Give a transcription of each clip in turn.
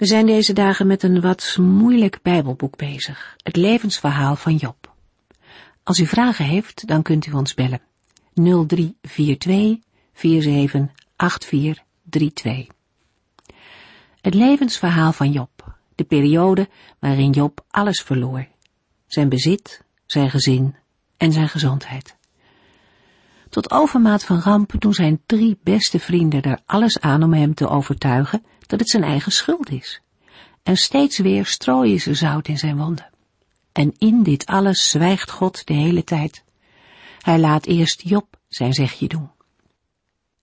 We zijn deze dagen met een wat moeilijk Bijbelboek bezig, het levensverhaal van Job. Als u vragen heeft, dan kunt u ons bellen. 0342 478432. Het levensverhaal van Job, de periode waarin Job alles verloor. Zijn bezit, zijn gezin en zijn gezondheid. Tot overmaat van ramp doen zijn drie beste vrienden er alles aan om hem te overtuigen dat het zijn eigen schuld is. En steeds weer strooien ze zout in zijn wonden. En in dit alles zwijgt God de hele tijd. Hij laat eerst Job zijn zegje doen.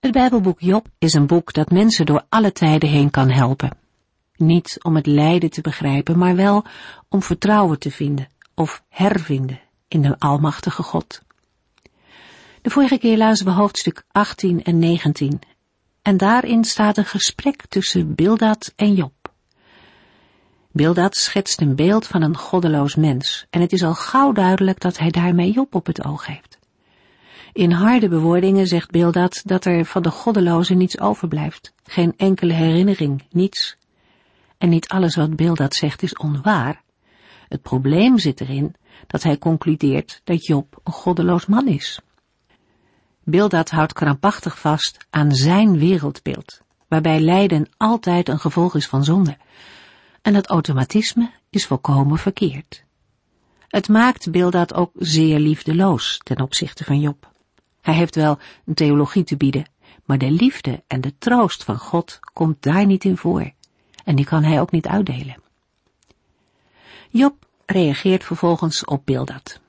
Het Bijbelboek Job is een boek dat mensen door alle tijden heen kan helpen. Niet om het lijden te begrijpen, maar wel om vertrouwen te vinden of hervinden in de Almachtige God. De vorige keer lazen we hoofdstuk 18 en 19 en daarin staat een gesprek tussen Bildad en Job. Bildad schetst een beeld van een goddeloos mens en het is al gauw duidelijk dat hij daarmee Job op het oog heeft. In harde bewoordingen zegt Bildad dat er van de goddeloze niets overblijft, geen enkele herinnering, niets. En niet alles wat Bildad zegt is onwaar. Het probleem zit erin dat hij concludeert dat Job een goddeloos man is. Bildad houdt krampachtig vast aan zijn wereldbeeld, waarbij lijden altijd een gevolg is van zonde. En dat automatisme is volkomen verkeerd. Het maakt Bildad ook zeer liefdeloos ten opzichte van Job. Hij heeft wel een theologie te bieden, maar de liefde en de troost van God komt daar niet in voor. En die kan hij ook niet uitdelen. Job reageert vervolgens op Bildad.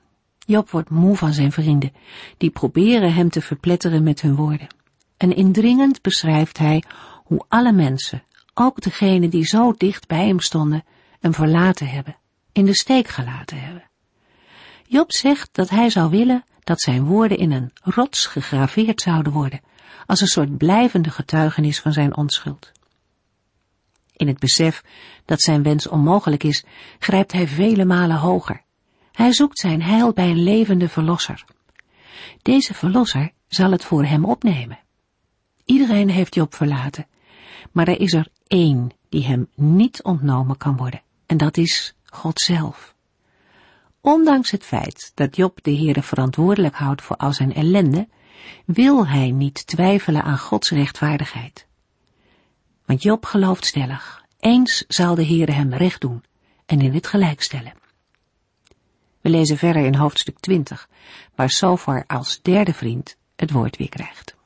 Job wordt moe van zijn vrienden, die proberen hem te verpletteren met hun woorden. En indringend beschrijft hij hoe alle mensen, ook degenen die zo dicht bij hem stonden, hem verlaten hebben, in de steek gelaten hebben. Job zegt dat hij zou willen dat zijn woorden in een rots gegraveerd zouden worden, als een soort blijvende getuigenis van zijn onschuld. In het besef dat zijn wens onmogelijk is, grijpt hij vele malen hoger hij zoekt zijn heil bij een levende verlosser. Deze verlosser zal het voor hem opnemen. Iedereen heeft Job verlaten, maar er is er één die hem niet ontnomen kan worden, en dat is God zelf. Ondanks het feit dat Job de Heere verantwoordelijk houdt voor al zijn ellende, wil hij niet twijfelen aan Gods rechtvaardigheid. Want Job gelooft stellig, eens zal de Heere hem recht doen en in het gelijk stellen. We lezen verder in hoofdstuk 20, waar Sofar als derde vriend het woord weer krijgt.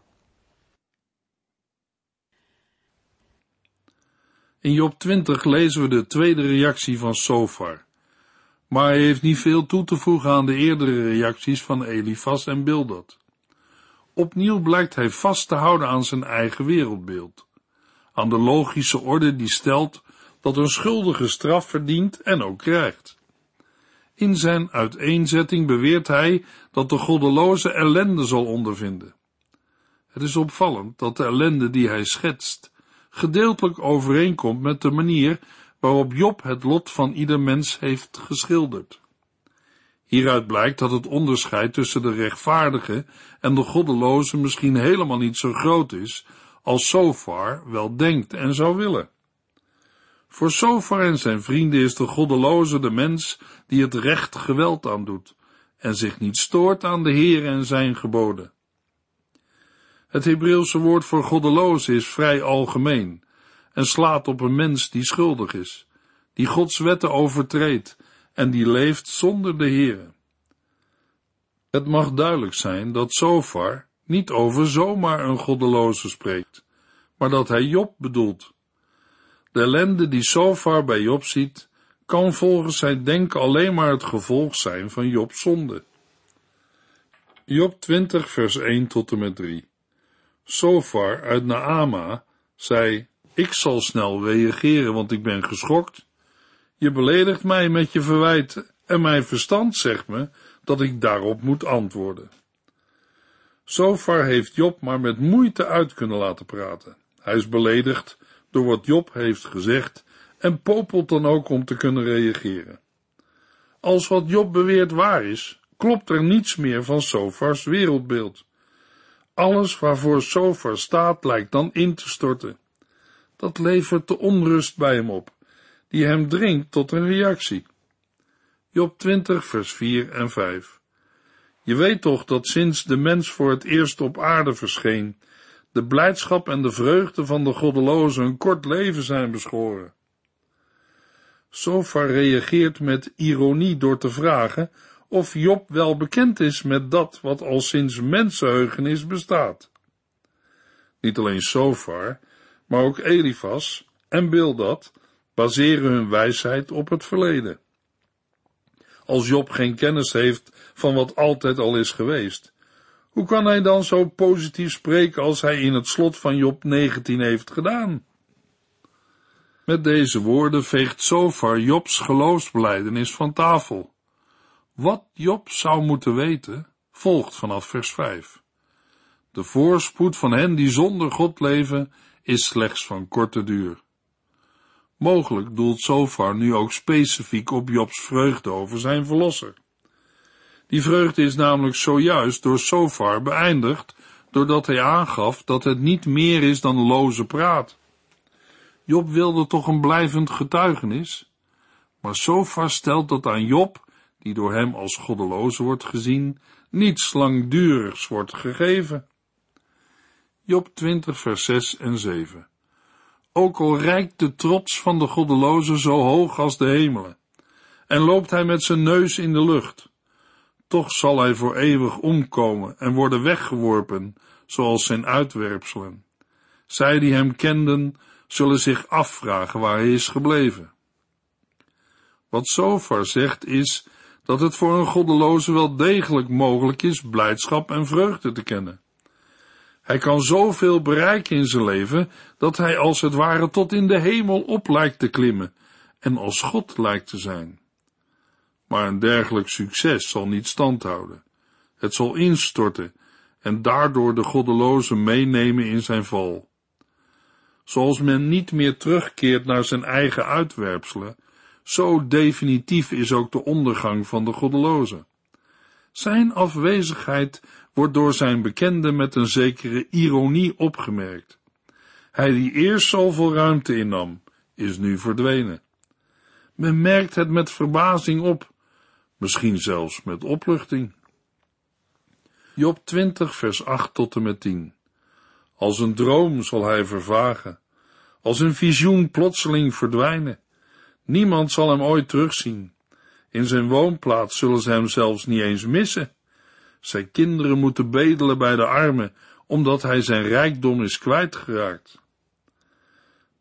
In Job 20 lezen we de tweede reactie van Sofar. Maar hij heeft niet veel toe te voegen aan de eerdere reacties van Elifas en Bildad. Opnieuw blijkt hij vast te houden aan zijn eigen wereldbeeld. Aan de logische orde die stelt dat een schuldige straf verdient en ook krijgt. In zijn uiteenzetting beweert hij dat de goddeloze ellende zal ondervinden. Het is opvallend dat de ellende die hij schetst gedeeltelijk overeenkomt met de manier waarop Job het lot van ieder mens heeft geschilderd. Hieruit blijkt dat het onderscheid tussen de rechtvaardige en de goddeloze misschien helemaal niet zo groot is als Sofar wel denkt en zou willen. Voor Sofar en zijn vrienden is de goddeloze de mens die het recht geweld aandoet en zich niet stoort aan de Heer en zijn geboden. Het Hebreeuwse woord voor goddeloze is vrij algemeen en slaat op een mens die schuldig is, die Gods wetten overtreedt en die leeft zonder de Heere. Het mag duidelijk zijn dat Sofar niet over zomaar een goddeloze spreekt, maar dat hij Job bedoelt. De ellende die Sofar bij Job ziet, kan volgens zijn denken alleen maar het gevolg zijn van Jobs zonde. Job 20 vers 1 tot en met 3 Sofar uit Naama zei, Ik zal snel reageren, want ik ben geschokt. Je beledigt mij met je verwijt en mijn verstand zegt me dat ik daarop moet antwoorden. Zover heeft Job maar met moeite uit kunnen laten praten. Hij is beledigd door wat Job heeft gezegd en popelt dan ook om te kunnen reageren. Als wat Job beweert waar is, klopt er niets meer van Sofars wereldbeeld. Alles waarvoor Sofar staat lijkt dan in te storten. Dat levert de onrust bij hem op, die hem dringt tot een reactie. Job 20, vers 4 en 5. Je weet toch dat sinds de mens voor het eerst op aarde verscheen, de blijdschap en de vreugde van de goddelozen een kort leven zijn beschoren. Sofar reageert met ironie door te vragen of Job wel bekend is met dat wat al sinds mensenheugenis bestaat. Niet alleen Sofar, maar ook Elifas en Bildad baseren hun wijsheid op het verleden. Als Job geen kennis heeft van wat altijd al is geweest, hoe kan hij dan zo positief spreken als hij in het slot van Job 19 heeft gedaan? Met deze woorden veegt Sofar Jobs geloofsbeleidenis van tafel. Wat Job zou moeten weten, volgt vanaf vers 5. De voorspoed van hen die zonder God leven, is slechts van korte duur. Mogelijk doelt Sofar nu ook specifiek op Jobs vreugde over zijn verlosser. Die vreugde is namelijk zojuist door Sofar beëindigd, doordat hij aangaf dat het niet meer is dan loze praat. Job wilde toch een blijvend getuigenis? Maar Sofar stelt dat aan Job, die door hem als goddeloos wordt gezien, niets langdurigs wordt gegeven. Job 20 vers 6 en 7 Ook al rijkt de trots van de goddeloze zo hoog als de hemelen, en loopt hij met zijn neus in de lucht, toch zal hij voor eeuwig omkomen en worden weggeworpen, zoals zijn uitwerpselen. Zij die hem kenden, zullen zich afvragen waar hij is gebleven. Wat Sofar zegt is dat het voor een goddeloze wel degelijk mogelijk is blijdschap en vreugde te kennen. Hij kan zoveel bereiken in zijn leven dat hij als het ware tot in de hemel op lijkt te klimmen en als God lijkt te zijn. Maar een dergelijk succes zal niet standhouden. Het zal instorten en daardoor de goddeloze meenemen in zijn val. Zoals men niet meer terugkeert naar zijn eigen uitwerpselen, zo definitief is ook de ondergang van de goddeloze. Zijn afwezigheid wordt door zijn bekende met een zekere ironie opgemerkt. Hij die eerst zoveel ruimte innam, is nu verdwenen. Men merkt het met verbazing op, misschien zelfs met opluchting. Job 20, vers 8 tot en met 10. Als een droom zal hij vervagen, als een visioen plotseling verdwijnen. Niemand zal hem ooit terugzien. In zijn woonplaats zullen ze hem zelfs niet eens missen. Zijn kinderen moeten bedelen bij de armen, omdat hij zijn rijkdom is kwijtgeraakt.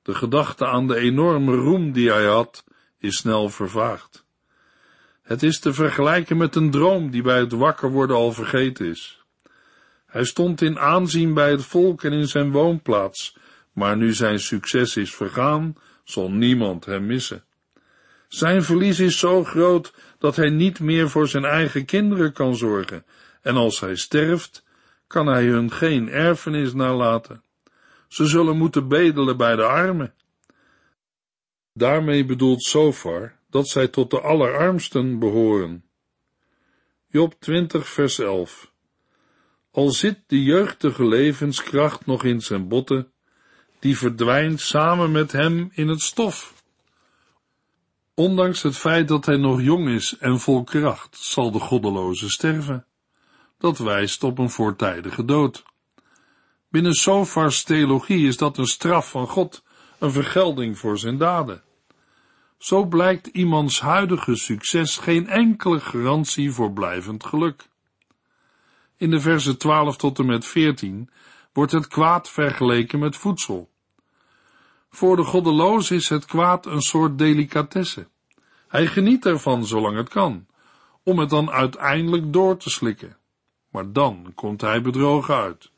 De gedachte aan de enorme roem die hij had, is snel vervaagd. Het is te vergelijken met een droom die bij het wakker worden al vergeten is. Hij stond in aanzien bij het volk en in zijn woonplaats, maar nu zijn succes is vergaan, zal niemand hem missen. Zijn verlies is zo groot dat hij niet meer voor zijn eigen kinderen kan zorgen, en als hij sterft, kan hij hun geen erfenis nalaten. Ze zullen moeten bedelen bij de armen. Daarmee bedoelt Sofar dat zij tot de allerarmsten behoren. Job 20 vers 11 Al zit de jeugdige levenskracht nog in zijn botten, die verdwijnt samen met hem in het stof. Ondanks het feit dat hij nog jong is en vol kracht, zal de goddeloze sterven. Dat wijst op een voortijdige dood. Binnen Sofars theologie is dat een straf van God, een vergelding voor zijn daden. Zo blijkt iemands huidige succes geen enkele garantie voor blijvend geluk. In de versen 12 tot en met 14 wordt het kwaad vergeleken met voedsel. Voor de goddeloos is het kwaad een soort delicatesse. Hij geniet ervan zolang het kan, om het dan uiteindelijk door te slikken. Maar dan komt hij bedrogen uit.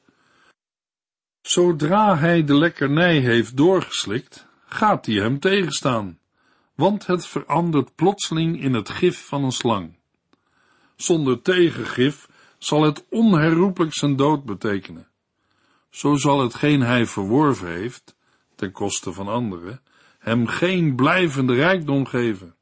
Zodra hij de lekkernij heeft doorgeslikt, gaat hij hem tegenstaan, want het verandert plotseling in het gif van een slang. Zonder tegengif zal het onherroepelijk zijn dood betekenen. Zo zal hetgeen hij verworven heeft, ten koste van anderen, hem geen blijvende rijkdom geven.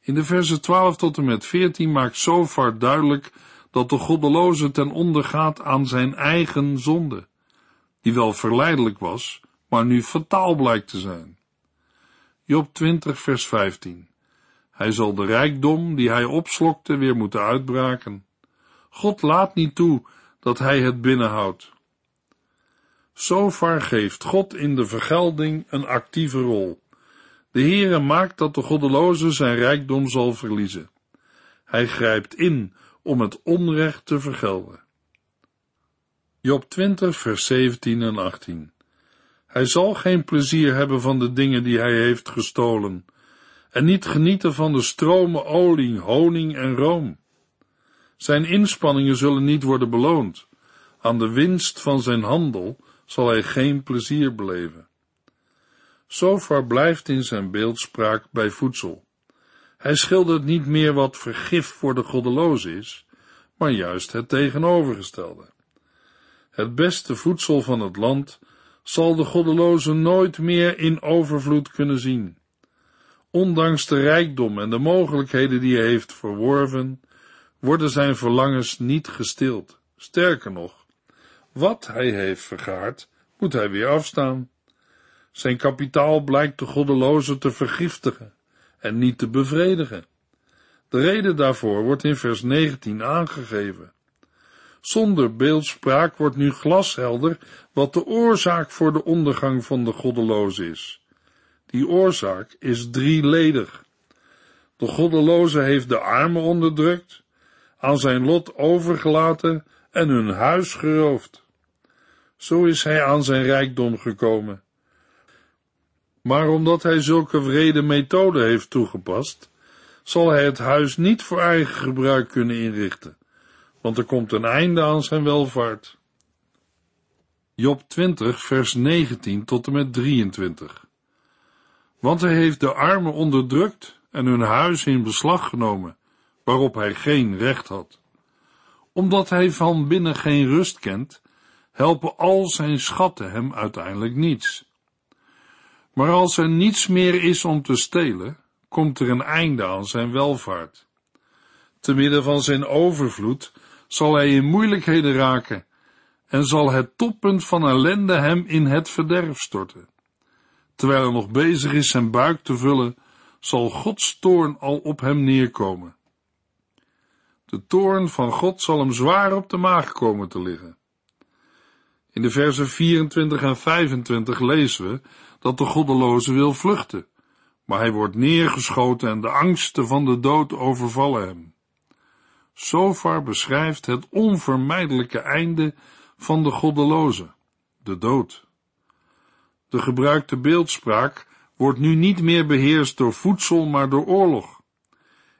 In de versen 12 tot en met 14 maakt Zofar duidelijk dat de goddeloze ten onder gaat aan zijn eigen zonde, die wel verleidelijk was, maar nu fataal blijkt te zijn. Job 20 vers 15 Hij zal de rijkdom die hij opslokte weer moeten uitbraken. God laat niet toe dat hij het binnenhoudt. Zofar geeft God in de vergelding een actieve rol. De Heere maakt dat de goddeloze zijn rijkdom zal verliezen. Hij grijpt in om het onrecht te vergelden. Job 20 vers 17 en 18 Hij zal geen plezier hebben van de dingen die hij heeft gestolen, en niet genieten van de stromen olie, honing en room. Zijn inspanningen zullen niet worden beloond. Aan de winst van zijn handel zal hij geen plezier beleven. Zofar blijft in zijn beeldspraak bij voedsel. Hij schildert niet meer wat vergif voor de goddeloos is, maar juist het tegenovergestelde. Het beste voedsel van het land zal de goddeloze nooit meer in overvloed kunnen zien. Ondanks de rijkdom en de mogelijkheden die hij heeft verworven, worden zijn verlangens niet gestild. Sterker nog, wat hij heeft vergaard, moet hij weer afstaan. Zijn kapitaal blijkt de goddeloze te vergiftigen en niet te bevredigen. De reden daarvoor wordt in vers 19 aangegeven. Zonder beeldspraak wordt nu glashelder wat de oorzaak voor de ondergang van de goddeloze is. Die oorzaak is drieledig. De goddeloze heeft de armen onderdrukt, aan zijn lot overgelaten en hun huis geroofd. Zo is hij aan zijn rijkdom gekomen. Maar omdat hij zulke wrede methoden heeft toegepast, zal hij het huis niet voor eigen gebruik kunnen inrichten, want er komt een einde aan zijn welvaart. Job 20, vers 19 tot en met 23. Want hij heeft de armen onderdrukt en hun huis in beslag genomen, waarop hij geen recht had. Omdat hij van binnen geen rust kent, helpen al zijn schatten hem uiteindelijk niets. Maar als er niets meer is om te stelen, komt er een einde aan zijn welvaart. Te midden van zijn overvloed zal hij in moeilijkheden raken en zal het toppunt van ellende hem in het verderf storten. Terwijl hij nog bezig is zijn buik te vullen, zal Gods toorn al op hem neerkomen. De toorn van God zal hem zwaar op de maag komen te liggen. In de versen 24 en 25 lezen we dat de goddeloze wil vluchten, maar hij wordt neergeschoten en de angsten van de dood overvallen hem. Sofar beschrijft het onvermijdelijke einde van de goddeloze, de dood. De gebruikte beeldspraak wordt nu niet meer beheerst door voedsel, maar door oorlog.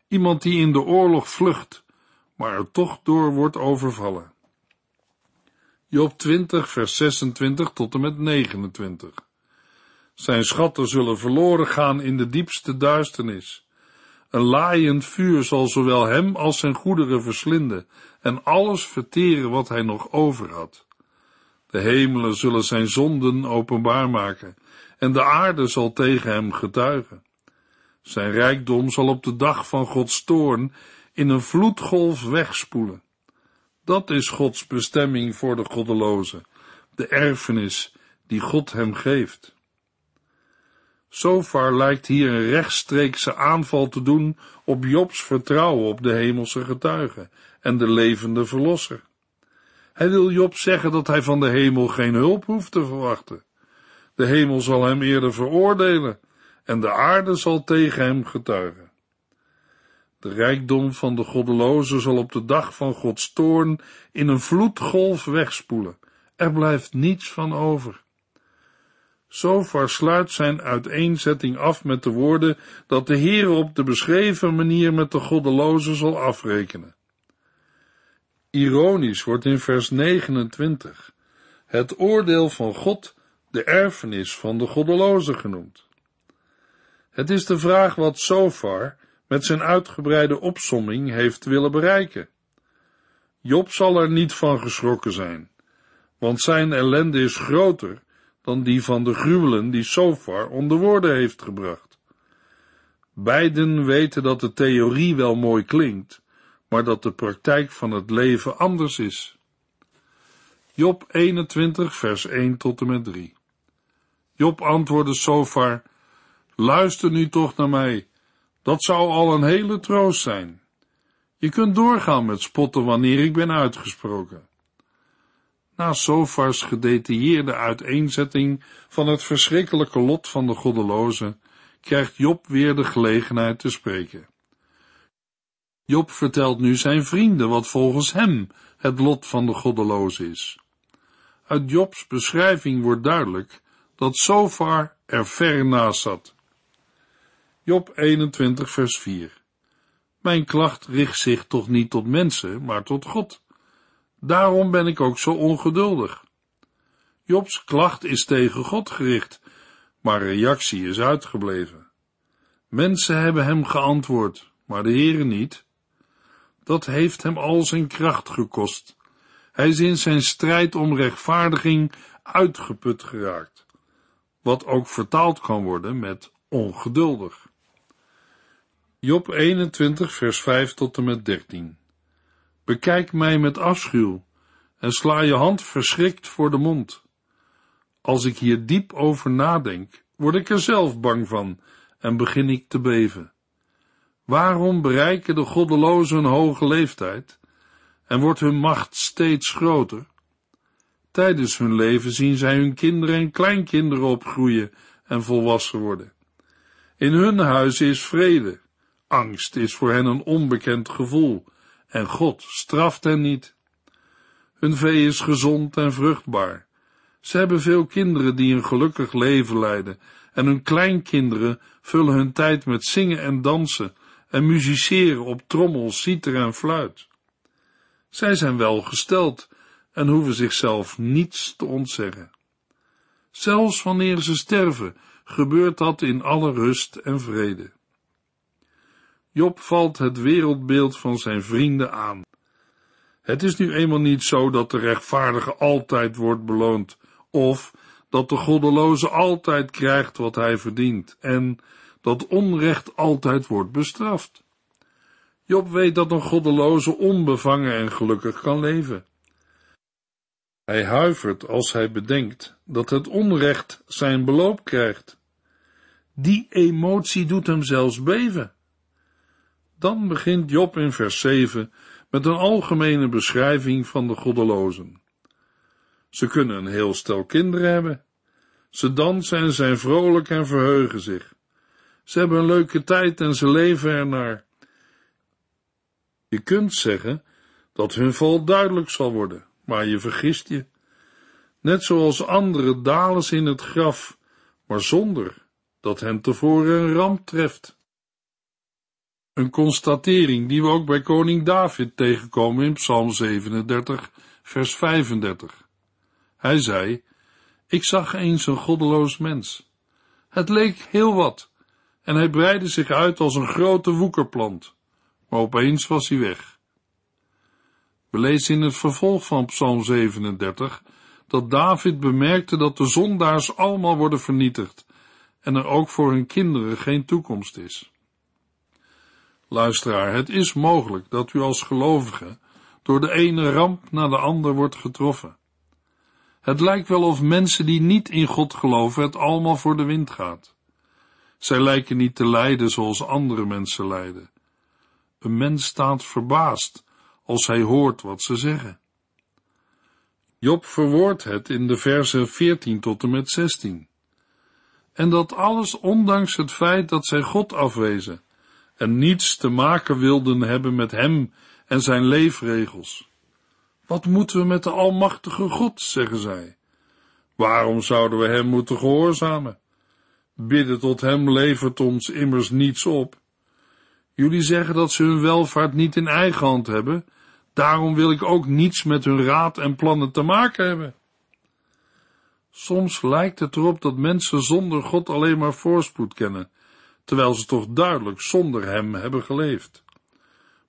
Iemand die in de oorlog vlucht, maar er toch door wordt overvallen. Job 20, vers 26 tot en met 29. Zijn schatten zullen verloren gaan in de diepste duisternis. Een laaiend vuur zal zowel hem als zijn goederen verslinden en alles verteren wat hij nog over had. De hemelen zullen zijn zonden openbaar maken en de aarde zal tegen hem getuigen. Zijn rijkdom zal op de dag van Gods toorn in een vloedgolf wegspoelen. Dat is Gods bestemming voor de goddeloze, de erfenis die God hem geeft. Zofar lijkt hier een rechtstreekse aanval te doen op Jobs vertrouwen op de hemelse getuigen en de levende verlosser. Hij wil Job zeggen dat hij van de hemel geen hulp hoeft te verwachten. De hemel zal hem eerder veroordelen en de aarde zal tegen hem getuigen. De rijkdom van de goddeloze zal op de dag van Gods toorn in een vloedgolf wegspoelen. Er blijft niets van over. Zofar sluit zijn uiteenzetting af met de woorden dat de Heer op de beschreven manier met de goddeloze zal afrekenen. Ironisch wordt in vers 29 het oordeel van God de erfenis van de goddelozen genoemd. Het is de vraag wat Sofar met zijn uitgebreide opsomming heeft willen bereiken. Job zal er niet van geschrokken zijn, want zijn ellende is groter dan die van de gruwelen die Sofar onder woorden heeft gebracht. Beiden weten dat de theorie wel mooi klinkt, maar dat de praktijk van het leven anders is. Job 21, vers 1 tot en met 3. Job antwoordde Sofar, luister nu toch naar mij, dat zou al een hele troost zijn. Je kunt doorgaan met spotten wanneer ik ben uitgesproken. Na Sofars gedetailleerde uiteenzetting van het verschrikkelijke lot van de goddelozen, krijgt Job weer de gelegenheid te spreken. Job vertelt nu zijn vrienden wat volgens hem het lot van de goddelozen is. Uit Jobs beschrijving wordt duidelijk dat Sofar er ver naast zat. Job 21 vers 4 Mijn klacht richt zich toch niet tot mensen, maar tot God. Daarom ben ik ook zo ongeduldig. Jobs klacht is tegen God gericht, maar reactie is uitgebleven. Mensen hebben hem geantwoord, maar de Heere niet. Dat heeft hem al zijn kracht gekost. Hij is in zijn strijd om rechtvaardiging uitgeput geraakt, wat ook vertaald kan worden met ongeduldig. Job 21 vers 5 tot en met 13 Bekijk mij met afschuw en sla je hand verschrikt voor de mond. Als ik hier diep over nadenk, word ik er zelf bang van en begin ik te beven. Waarom bereiken de goddelozen een hoge leeftijd en wordt hun macht steeds groter? Tijdens hun leven zien zij hun kinderen en kleinkinderen opgroeien en volwassen worden. In hun huis is vrede. Angst is voor hen een onbekend gevoel en God straft hen niet. Hun vee is gezond en vruchtbaar. Ze hebben veel kinderen die een gelukkig leven leiden en hun kleinkinderen vullen hun tijd met zingen en dansen en musiceren op trommel, citer en fluit. Zij zijn welgesteld en hoeven zichzelf niets te ontzeggen. Zelfs wanneer ze sterven, gebeurt dat in alle rust en vrede. Job valt het wereldbeeld van zijn vrienden aan. Het is nu eenmaal niet zo dat de rechtvaardige altijd wordt beloond, of dat de goddeloze altijd krijgt wat hij verdient, en dat onrecht altijd wordt bestraft. Job weet dat een goddeloze onbevangen en gelukkig kan leven. Hij huivert als hij bedenkt dat het onrecht zijn beloop krijgt. Die emotie doet hem zelfs beven. Dan begint Job in vers 7 met een algemene beschrijving van de goddelozen. Ze kunnen een heel stel kinderen hebben. Ze dansen en zijn vrolijk en verheugen zich. Ze hebben een leuke tijd en ze leven ernaar. Je kunt zeggen dat hun val duidelijk zal worden, maar je vergist je. Net zoals anderen dalen ze in het graf, maar zonder dat hen tevoren een ramp treft. Een constatering die we ook bij koning David tegenkomen in Psalm 37, vers 35. Hij zei, ik zag eens een goddeloos mens. Het leek heel wat, en hij breidde zich uit als een grote woekerplant, maar opeens was hij weg. We lezen in het vervolg van Psalm 37 dat David bemerkte dat de zondaars allemaal worden vernietigd en er ook voor hun kinderen geen toekomst is. Luisteraar, het is mogelijk dat u als gelovige door de ene ramp naar de ander wordt getroffen. Het lijkt wel of mensen die niet in God geloven het allemaal voor de wind gaat. Zij lijken niet te lijden zoals andere mensen lijden. Een mens staat verbaasd als hij hoort wat ze zeggen. Job verwoordt het in de versen 14 tot en met 16. En dat alles ondanks het feit dat zij God afwezen en niets te maken wilden hebben met hem en zijn leefregels. Wat moeten we met de Almachtige God, zeggen zij. Waarom zouden we hem moeten gehoorzamen? Bidden tot hem levert ons immers niets op. Jullie zeggen dat ze hun welvaart niet in eigen hand hebben, daarom wil ik ook niets met hun raad en plannen te maken hebben. Soms lijkt het erop dat mensen zonder God alleen maar voorspoed kennen, terwijl ze toch duidelijk zonder Hem hebben geleefd.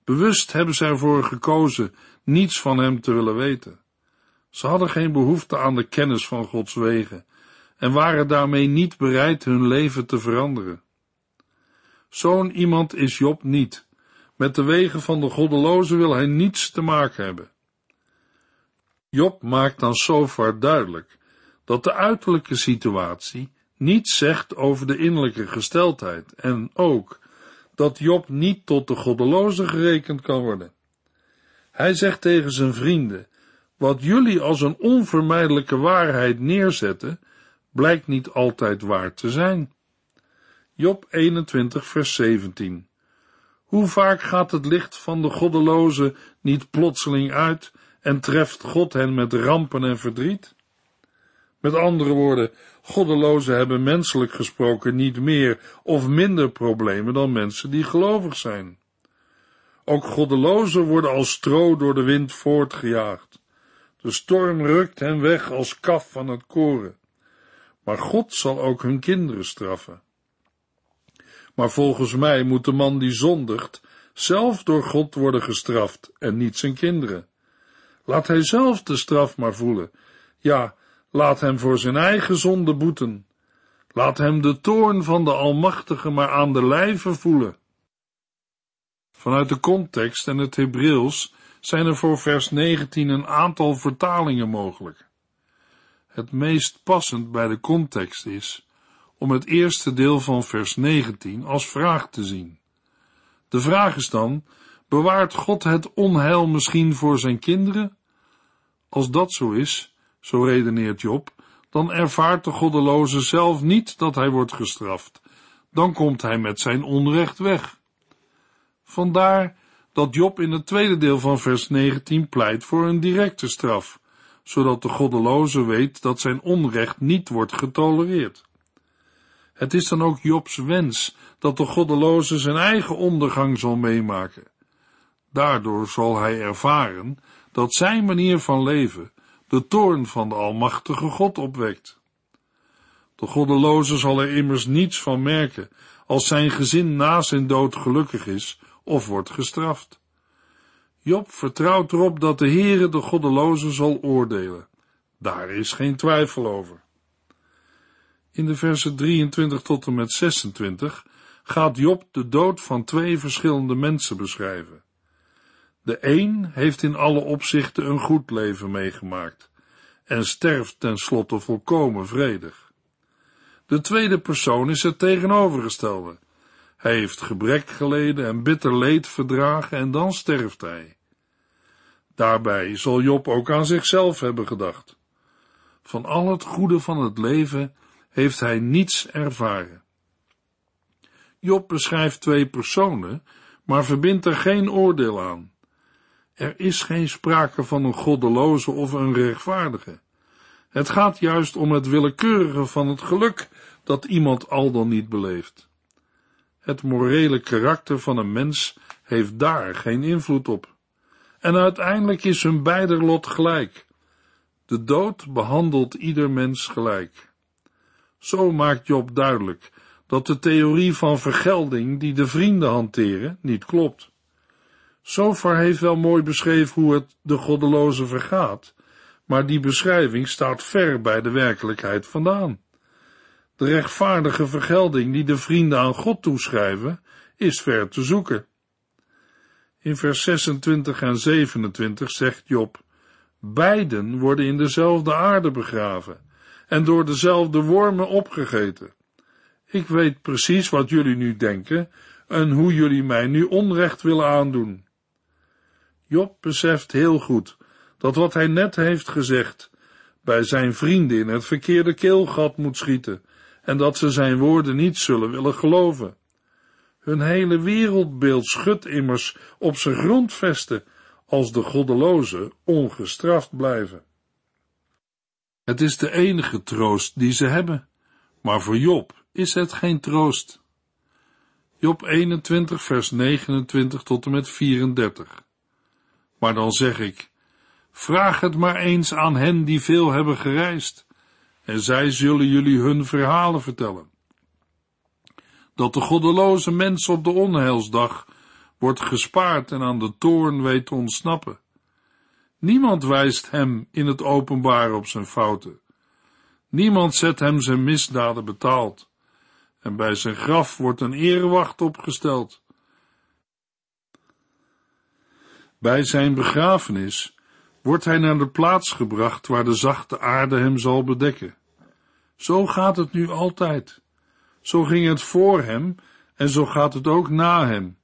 Bewust hebben ze ervoor gekozen niets van Hem te willen weten. Ze hadden geen behoefte aan de kennis van Gods wegen en waren daarmee niet bereid hun leven te veranderen. Zo'n iemand is Job niet. Met de wegen van de goddeloze wil hij niets te maken hebben. Job maakt dan zover duidelijk dat de uiterlijke situatie niets zegt over de innerlijke gesteldheid en ook dat Job niet tot de goddeloze gerekend kan worden. Hij zegt tegen zijn vrienden, wat jullie als een onvermijdelijke waarheid neerzetten, blijkt niet altijd waar te zijn. Job 21 vers 17 Hoe vaak gaat het licht van de goddeloze niet plotseling uit en treft God hen met rampen en verdriet? Met andere woorden, goddelozen hebben menselijk gesproken niet meer of minder problemen dan mensen die gelovig zijn. Ook goddelozen worden als stro door de wind voortgejaagd. De storm rukt hen weg als kaf van het koren. Maar God zal ook hun kinderen straffen. Maar volgens mij moet de man die zondigt zelf door God worden gestraft en niet zijn kinderen. Laat hij zelf de straf maar voelen. Ja, laat hem voor zijn eigen zonde boeten. Laat hem de toorn van de Almachtige maar aan de lijve voelen. Vanuit de context en het Hebreeuws zijn er voor vers 19 een aantal vertalingen mogelijk. Het meest passend bij de context is om het eerste deel van vers 19 als vraag te zien. De vraag is dan, bewaart God het onheil misschien voor zijn kinderen? Als dat zo is, zo redeneert Job, dan ervaart de goddeloze zelf niet dat hij wordt gestraft. Dan komt hij met zijn onrecht weg. Vandaar dat Job in het tweede deel van vers 19 pleit voor een directe straf, zodat de goddeloze weet dat zijn onrecht niet wordt getolereerd. Het is dan ook Jobs wens dat de goddeloze zijn eigen ondergang zal meemaken. Daardoor zal hij ervaren dat zijn manier van leven de toorn van de Almachtige God opwekt. De goddeloze zal er immers niets van merken als zijn gezin na zijn dood gelukkig is of wordt gestraft. Job vertrouwt erop dat de Heere de goddeloze zal oordelen. Daar is geen twijfel over. In de versen 23 tot en met 26 gaat Job de dood van twee verschillende mensen beschrijven. De een heeft in alle opzichten een goed leven meegemaakt en sterft tenslotte volkomen vredig. De tweede persoon is het tegenovergestelde. Hij heeft gebrek geleden en bitter leed verdragen en dan sterft hij. Daarbij zal Job ook aan zichzelf hebben gedacht. Van al het goede van het leven heeft hij niets ervaren. Job beschrijft twee personen, maar verbindt er geen oordeel aan. Er is geen sprake van een goddeloze of een rechtvaardige. Het gaat juist om het willekeurige van het geluk dat iemand al dan niet beleeft. Het morele karakter van een mens heeft daar geen invloed op. En uiteindelijk is hun beider lot gelijk. De dood behandelt ieder mens gelijk. Zo maakt Job duidelijk dat de theorie van vergelding die de vrienden hanteren niet klopt. Zover heeft wel mooi beschreven hoe het de goddeloze vergaat, maar die beschrijving staat ver bij de werkelijkheid vandaan. De rechtvaardige vergelding die de vrienden aan God toeschrijven, is ver te zoeken. In vers 26 en 27 zegt Job, beiden worden in dezelfde aarde begraven en door dezelfde wormen opgegeten. Ik weet precies wat jullie nu denken en hoe jullie mij nu onrecht willen aandoen. Job beseft heel goed dat wat hij net heeft gezegd bij zijn vrienden in het verkeerde keelgat moet schieten en dat ze zijn woorden niet zullen willen geloven. Hun hele wereldbeeld schudt immers op zijn grondvesten als de goddelozen ongestraft blijven. Het is de enige troost die ze hebben, maar voor Job is het geen troost. Job 21 vers 29 tot en met 34. Maar dan zeg ik, vraag het maar eens aan hen die veel hebben gereisd en zij zullen jullie hun verhalen vertellen. Dat de goddeloze mens op de onheilsdag wordt gespaard en aan de toorn weet te ontsnappen. Niemand wijst hem in het openbaar op zijn fouten. Niemand zet hem zijn misdaden betaald. En bij zijn graf wordt een erewacht opgesteld. Bij zijn begrafenis wordt hij naar de plaats gebracht waar de zachte aarde hem zal bedekken. Zo gaat het nu altijd. Zo ging het voor hem en zo gaat het ook na hem.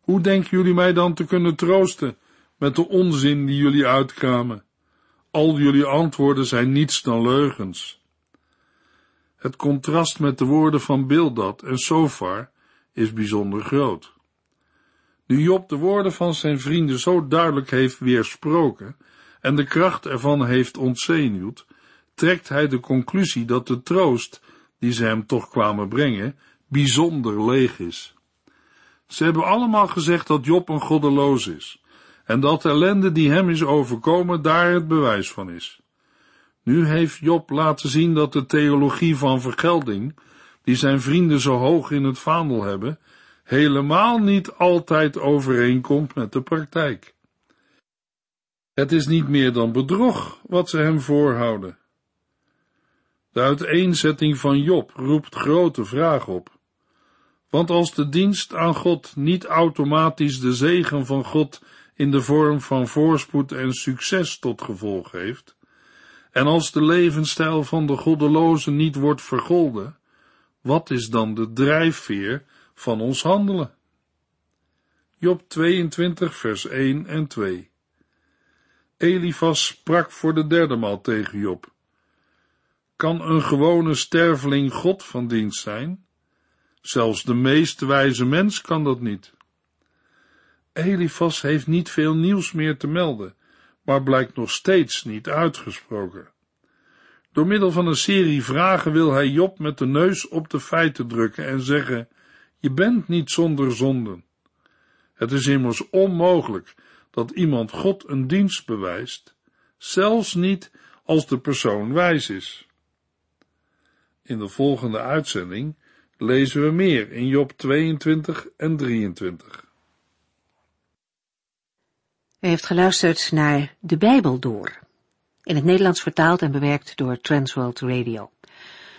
Hoe denken jullie mij dan te kunnen troosten met de onzin die jullie uitkramen? Al jullie antwoorden zijn niets dan leugens. Het contrast met de woorden van Bildad en Sofar is bijzonder groot. Nu Job de woorden van zijn vrienden zo duidelijk heeft weersproken en de kracht ervan heeft ontzenuwd, trekt hij de conclusie dat de troost, die ze hem toch kwamen brengen, bijzonder leeg is. Ze hebben allemaal gezegd dat Job een goddeloos is, en dat de ellende die hem is overkomen daar het bewijs van is. Nu heeft Job laten zien dat de theologie van vergelding, die zijn vrienden zo hoog in het vaandel hebben, helemaal niet altijd overeenkomt met de praktijk. Het is niet meer dan bedrog wat ze hem voorhouden. De uiteenzetting van Job roept grote vragen op. Want als de dienst aan God niet automatisch de zegen van God in de vorm van voorspoed en succes tot gevolg heeft, en als de levensstijl van de goddelozen niet wordt vergolden, wat is dan de drijfveer van ons handelen? Job 22 vers 1 en 2 Elifas sprak voor de derde maal tegen Job. Kan een gewone sterveling God van dienst zijn? Zelfs de meest wijze mens kan dat niet. Elifas heeft niet veel nieuws meer te melden, maar blijkt nog steeds niet uitgesproken. Door middel van een serie vragen wil hij Job met de neus op de feiten drukken en zeggen: Je bent niet zonder zonden. Het is immers onmogelijk dat iemand God een dienst bewijst, zelfs niet als de persoon wijs is. In de volgende uitzending lezen we meer in Job 22 en 23. U heeft geluisterd naar De Bijbel Door, in het Nederlands vertaald en bewerkt door Transworld Radio.